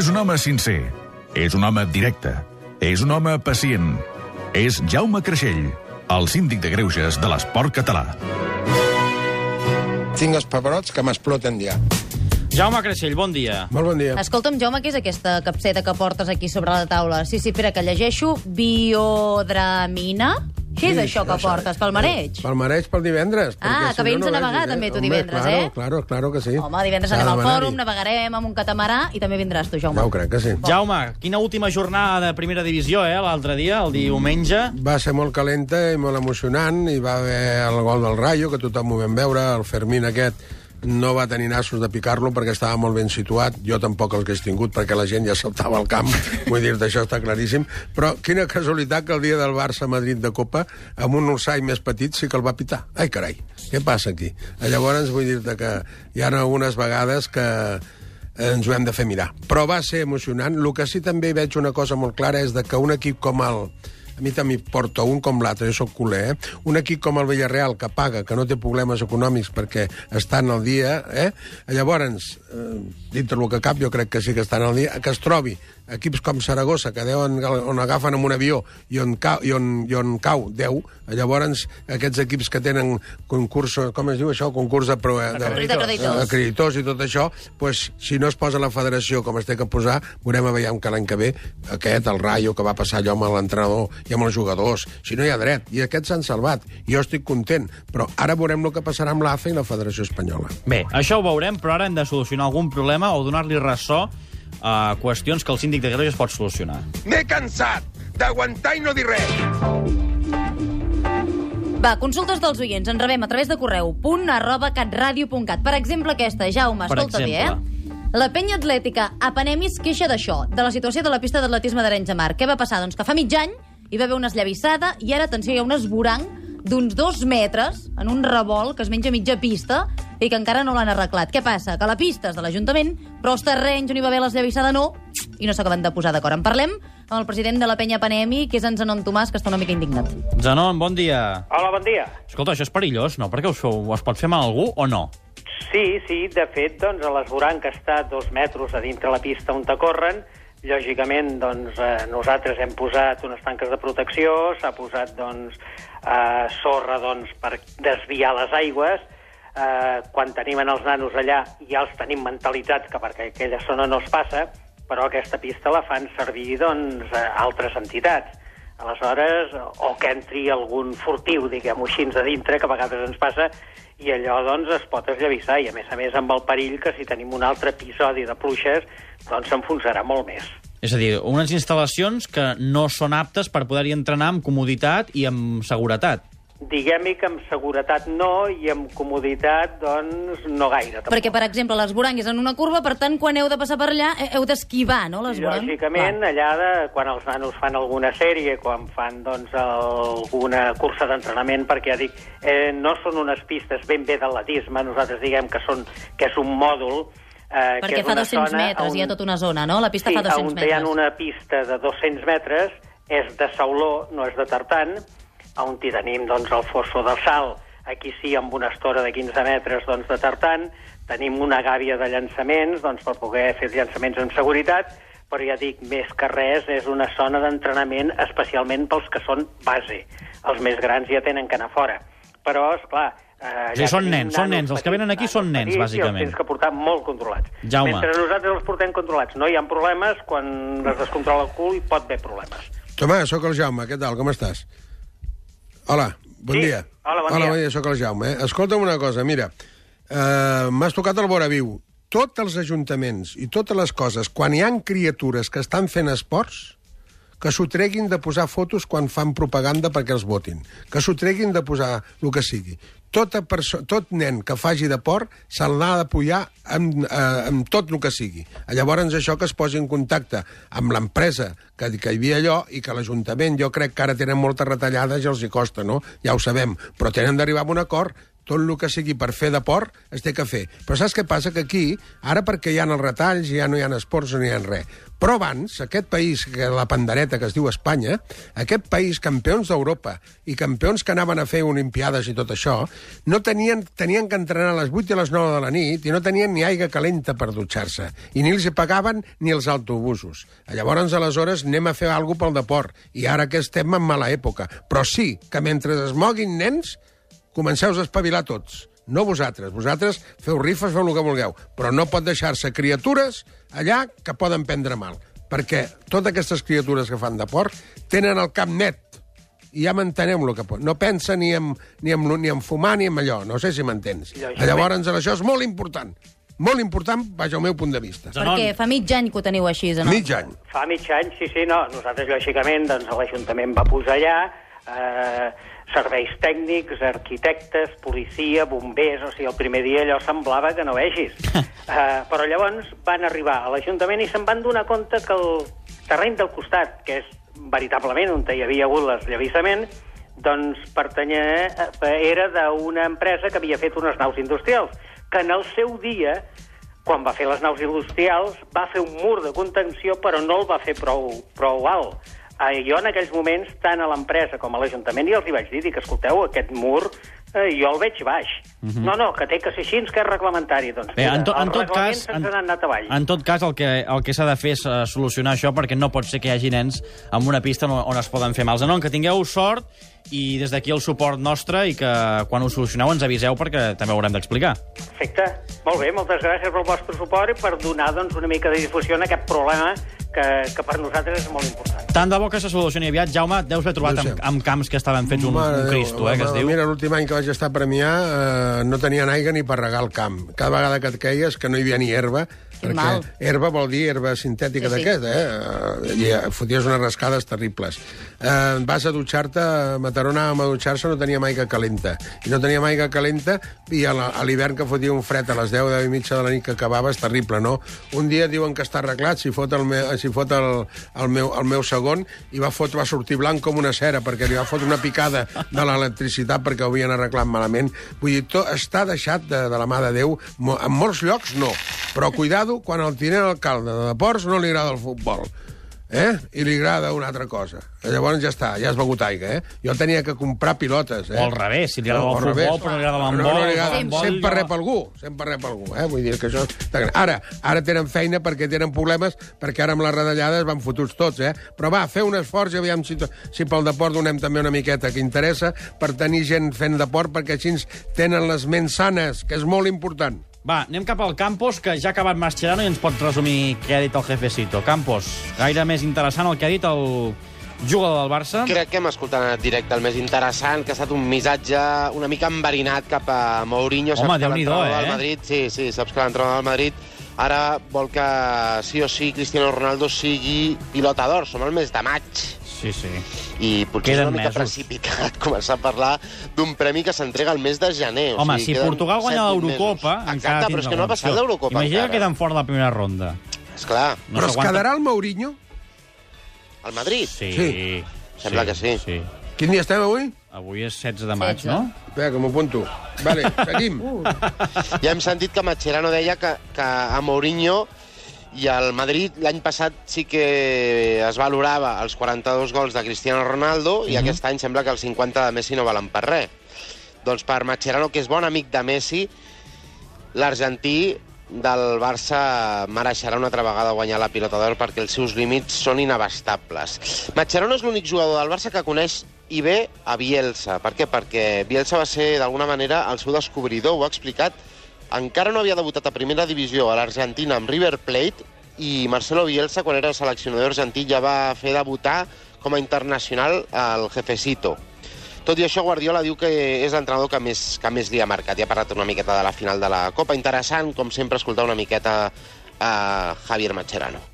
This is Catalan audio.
És un home sincer. És un home directe. És un home pacient. És Jaume Creixell, el síndic de greuges de l'esport català. Tinc els paperots que m'exploten ja. Jaume Creixell, bon dia. Molt bon dia. Escolta'm, Jaume, què és aquesta capseta que portes aquí sobre la taula? Sí, sí, espera, que llegeixo. Biodramina? Què és Sí, això que portes? Pel mareig? Pel mareig pel divendres. Ah, perquè que si vens no a navegar també tu divendres, claro, eh? Claro, claro que sí. Home, divendres anem al fòrum, navegarem amb un catamarà i també vindràs tu, Jaume. Ja ho crec que sí. Jaume, quina última jornada de primera divisió, eh, l'altre dia, el diumenge. Va ser molt calenta i molt emocionant, i va haver el gol del Rayo, que tothom ho vam veure, el Fermín aquest no va tenir nassos de picar-lo perquè estava molt ben situat, jo tampoc els hagués tingut perquè la gent ja saltava al camp, vull dir-te, això està claríssim, però quina casualitat que el dia del Barça-Madrid de Copa, amb un Ursai més petit sí que el va pitar. Ai, carai, què passa aquí? Llavors, vull dir-te que hi ha algunes vegades que ens ho hem de fer mirar. Però va ser emocionant. El que sí també veig una cosa molt clara és de que un equip com el a mi també porta un com l'altre, jo sóc culer, eh? un equip com el Villarreal, que paga, que no té problemes econòmics perquè estan al dia, eh? llavors, eh, dintre el que cap, jo crec que sí que estan al dia, que es trobi equips com Saragossa, que deuen, on agafen amb un avió i on, cau, i on, i on cau 10, llavors aquests equips que tenen concurs, com es diu això, concurs de, pro- de, Concurs d'acreditors. acreditors i tot això, pues, si no es posa la federació com es té que posar, veurem a veure que l'any que ve aquest, el Rayo, que va passar allò amb l'entrenador i amb els jugadors, si no hi ha dret. I aquests s'han salvat. Jo estic content. Però ara veurem el que passarà amb l'AFA i la Federació Espanyola. Bé, això ho veurem, però ara hem de solucionar algun problema o donar-li ressò a qüestions que el síndic de greuges pot solucionar. M'he cansat d'aguantar i no dir res. Va, consultes dels oients. En rebem a través de correu punt arroba catradio.cat. Per exemple, aquesta, Jaume, Per escolta bé, exemple. eh? La penya atlètica Apanemis queixa d'això, de la situació de la pista d'atletisme d'Arenys de Mar. Què va passar? Doncs que fa mig any hi va haver una esllavissada i ara, atenció, hi ha un esborang d'uns dos metres en un revolt que es menja mitja pista i que encara no l'han arreglat. Què passa? Que la pista és de l'Ajuntament, però els terrenys on hi va haver l'esllavissada no, i no s'acaben de posar d'acord. En parlem amb el president de la penya Panemi, que és en Zenon Tomàs, que està una mica indignat. Zanon, bon dia. Hola, bon dia. Escolta, això és perillós, no? Perquè us, feu, us pot fer mal algú o no? Sí, sí, de fet, doncs, a l'esborant que està dos metres a dintre la pista on te corren, lògicament, doncs, eh, nosaltres hem posat unes tanques de protecció, s'ha posat, doncs, eh, sorra, doncs, per desviar les aigües, eh, quan tenim en els nanos allà ja els tenim mentalitzats que perquè aquella zona no es passa, però aquesta pista la fan servir, doncs, altres entitats. Aleshores, o que entri algun furtiu, diguem-ho així, a dintre, que a vegades ens passa, i allò, doncs, es pot esllavissar, i a més a més amb el perill que si tenim un altre episodi de pluixes, doncs s'enfonsarà molt més. És a dir, unes instal·lacions que no són aptes per poder-hi entrenar amb comoditat i amb seguretat. Diguem-hi que amb seguretat no, i amb comoditat, doncs, no gaire. Tampoc. Perquè, per exemple, l'esborang és en una curva, per tant, quan heu de passar per allà, he- heu d'esquivar, no, l'esborang? Lògicament, allà, de, quan els nanos fan alguna sèrie, quan fan doncs, alguna cursa d'entrenament, perquè ja dic, eh, no són unes pistes ben bé d'atletisme, nosaltres diguem que, són, que és un mòdul, eh, que Perquè fa una 200 zona metres, on- hi ha tota una zona, no? La pista sí, fa 200 on hi ha metres. una pista de 200 metres, és de sauló, no és de tartan, on hi tenim doncs, el fosso del sal, aquí sí, amb una estora de 15 metres doncs, de tartan, tenim una gàbia de llançaments doncs, per poder fer els llançaments amb seguretat, però ja dic, més que res, és una zona d'entrenament especialment pels que són base. Els més grans ja tenen que anar fora. Però, és clar... Eh, Sí, són nens, són nens. Els que venen aquí són nens, bàsicament. I els tens que portar molt controlats. Jaume. Mentre nosaltres els portem controlats. No hi ha problemes, quan es descontrola el cul hi pot haver problemes. Tomàs, sóc el Jaume, què tal, com estàs? Hola, bon Sí, dia. hola, bon Hola, dia. bon dia, sóc el Jaume. Eh? Escolta'm una cosa, mira, eh, m'has tocat el vora viu. Tots els ajuntaments i totes les coses, quan hi han criatures que estan fent esports, que s'ho treguin de posar fotos quan fan propaganda perquè els votin, que s'ho treguin de posar el que sigui. Tota tot nen que faci de port se l'ha d'apoyar amb, eh, amb tot el que sigui. Llavors això que es posi en contacte amb l'empresa que, que hi havia allò i que l'Ajuntament, jo crec que ara tenen moltes retallades i els hi costa, no? Ja ho sabem, però tenen d'arribar a un acord tot el que sigui per fer de port es té que fer. Però saps què passa? Que aquí, ara perquè hi ha els retalls, ja no hi ha esports, no hi ha res. Però abans, aquest país, que la pandereta que es diu Espanya, aquest país, campions d'Europa i campions que anaven a fer olimpiades i tot això, no tenien, tenien que entrenar a les 8 i a les 9 de la nit i no tenien ni aigua calenta per dutxar-se. I ni els hi pagaven ni els autobusos. Llavors, aleshores, anem a fer alguna pel deport. I ara que estem en mala època. Però sí que mentre es moguin nens, comenceu a espavilar tots. No vosaltres. Vosaltres feu rifes, feu el que vulgueu. Però no pot deixar-se criatures allà que poden prendre mal. Perquè totes aquestes criatures que fan de porc tenen el cap net i ja m'entenem el que pot. No pensa ni en, ni, en, ni en fumar ni en allò. No sé si m'entens. Llavors, això és molt important. Molt important, vaja, al meu punt de vista. Zanon. Perquè fa mig any que ho teniu així, no? Mig any. Fa mig any, sí, sí, no. Nosaltres, lògicament, doncs, l'Ajuntament va posar allà eh, serveis tècnics, arquitectes, policia, bombers... O sigui, el primer dia allò semblava que no vegis. eh, però llavors van arribar a l'Ajuntament i se'n van donar compte que el terreny del costat, que és veritablement on hi havia hagut l'esllavissament, doncs pertanyia, eh, era d'una empresa que havia fet unes naus industrials, que en el seu dia quan va fer les naus industrials, va fer un mur de contenció, però no el va fer prou, prou alt. Eh, jo en aquells moments, tant a l'empresa com a l'Ajuntament, ja els hi vaig dir, dic, escolteu, aquest mur eh, jo el veig baix. No, no, que té que ser així, que és reglamentari. Doncs, Bé, en, to, en tot cas, avall. en tot cas, el que, el que s'ha de fer és eh, solucionar això, perquè no pot ser que hi hagi nens amb una pista on, on es poden fer mals. Zanon, que tingueu sort i des d'aquí el suport nostre i que quan ho solucioneu ens aviseu perquè també ho haurem d'explicar. Perfecte. Molt bé, moltes gràcies pel vostre suport i per donar doncs, una mica de difusió en aquest problema que, que per nosaltres és molt important. Tant de bo que se solucioni aviat. Jaume, deus haver trobat amb, amb camps que estaven fets un, Mare un Déu, Cristo, eh, que es diu. Mira, l'últim any que vaig estar a Premià eh, no tenien aigua ni per regar el camp. Cada vegada que et queies que no hi havia ni herba, perquè mal. herba vol dir herba sintètica Sí, sí. d'aquest, eh? I eh, foties unes rascades terribles. Eh, vas a dutxar-te, a Mataró anàvem a dutxar-se, no teníem aigua calenta. I no teníem aigua calenta, i a l'hivern que fotia un fred a les 10, 10 i mitja de la nit que acabava, és terrible, no? Un dia diuen que està arreglat, si fot el, me, si fot el, el, meu, el meu segon, i va, fot, va sortir blanc com una cera, perquè li va fotre una picada de l'electricitat perquè ho havien arreglat malament. Vull dir, tot està deixat de, de la mà de Déu. En molts llocs no, però cuidado quan el tinent alcalde de Ports no li agrada el futbol eh? i li agrada una altra cosa. Llavors ja està, ja has begut aigua, eh? Jo tenia que comprar pilotes, eh? O al revés, si li agrada No, el futbol, revés. però no li agrada No, l'handbol. no li agrada. Sempre rep algú, sempre rep algú, eh? Vull dir que això... Ara, ara tenen feina perquè tenen problemes, perquè ara amb les retallades van fotuts tots, eh? Però va, fer un esforç i aviam si, si pel deport donem també una miqueta que interessa per tenir gent fent deport, perquè així tenen les ments sanes, que és molt important. Va, anem cap al Campos, que ja ha acabat Mascherano i ens pot resumir què ha dit el jefecito. Campos, gaire més interessant el que ha dit el jugador del Barça. Crec que hem escoltat en directe el més interessant, que ha estat un missatge una mica enverinat cap a Mourinho. Home, Déu-n'hi-do, l'entrenador eh? Madrid, sí, sí, saps que l'entrenador del Madrid ara vol que sí o sí Cristiano Ronaldo sigui pilota d'or. Som el mes de maig. Sí, sí. I potser Queden és una mica mesos. precipitat començar a parlar d'un premi que s'entrega el mes de gener. Home, o sigui, si Portugal guanya l'Eurocopa, Exacte, però és que no ha passat l'Eurocopa Imagina que queden fora de la primera ronda. Esclar, No Però es quedarà el Mourinho? el Madrid. Sí. Sí. Sembla que sí. sí. Quin dia estem avui? Avui és 16 de maig, 16. no? Espera, que m'ho apunto. Vale, seguim. Ja hem sentit que Mascherano deia que, que a Mourinho i al Madrid l'any passat sí que es valorava els 42 gols de Cristiano Ronaldo i aquest any sembla que els 50 de Messi no valen per res. Doncs per Mascherano, que és bon amic de Messi, l'argentí del Barça mereixerà una altra vegada guanyar la pilota d'or perquè els seus límits són inabastables. Mascherano és l'únic jugador del Barça que coneix i bé a Bielsa. Per què? Perquè Bielsa va ser, d'alguna manera, el seu descobridor, ho ha explicat. Encara no havia debutat a primera divisió a l'Argentina amb River Plate i Marcelo Bielsa, quan era seleccionador argentí, ja va fer debutar com a internacional al Jefecito. Tot i això, Guardiola diu que és l'entrenador que més, que més li ha marcat. Ja ha parlat una miqueta de la final de la Copa. Interessant, com sempre, escoltar una miqueta a Javier Mascherano.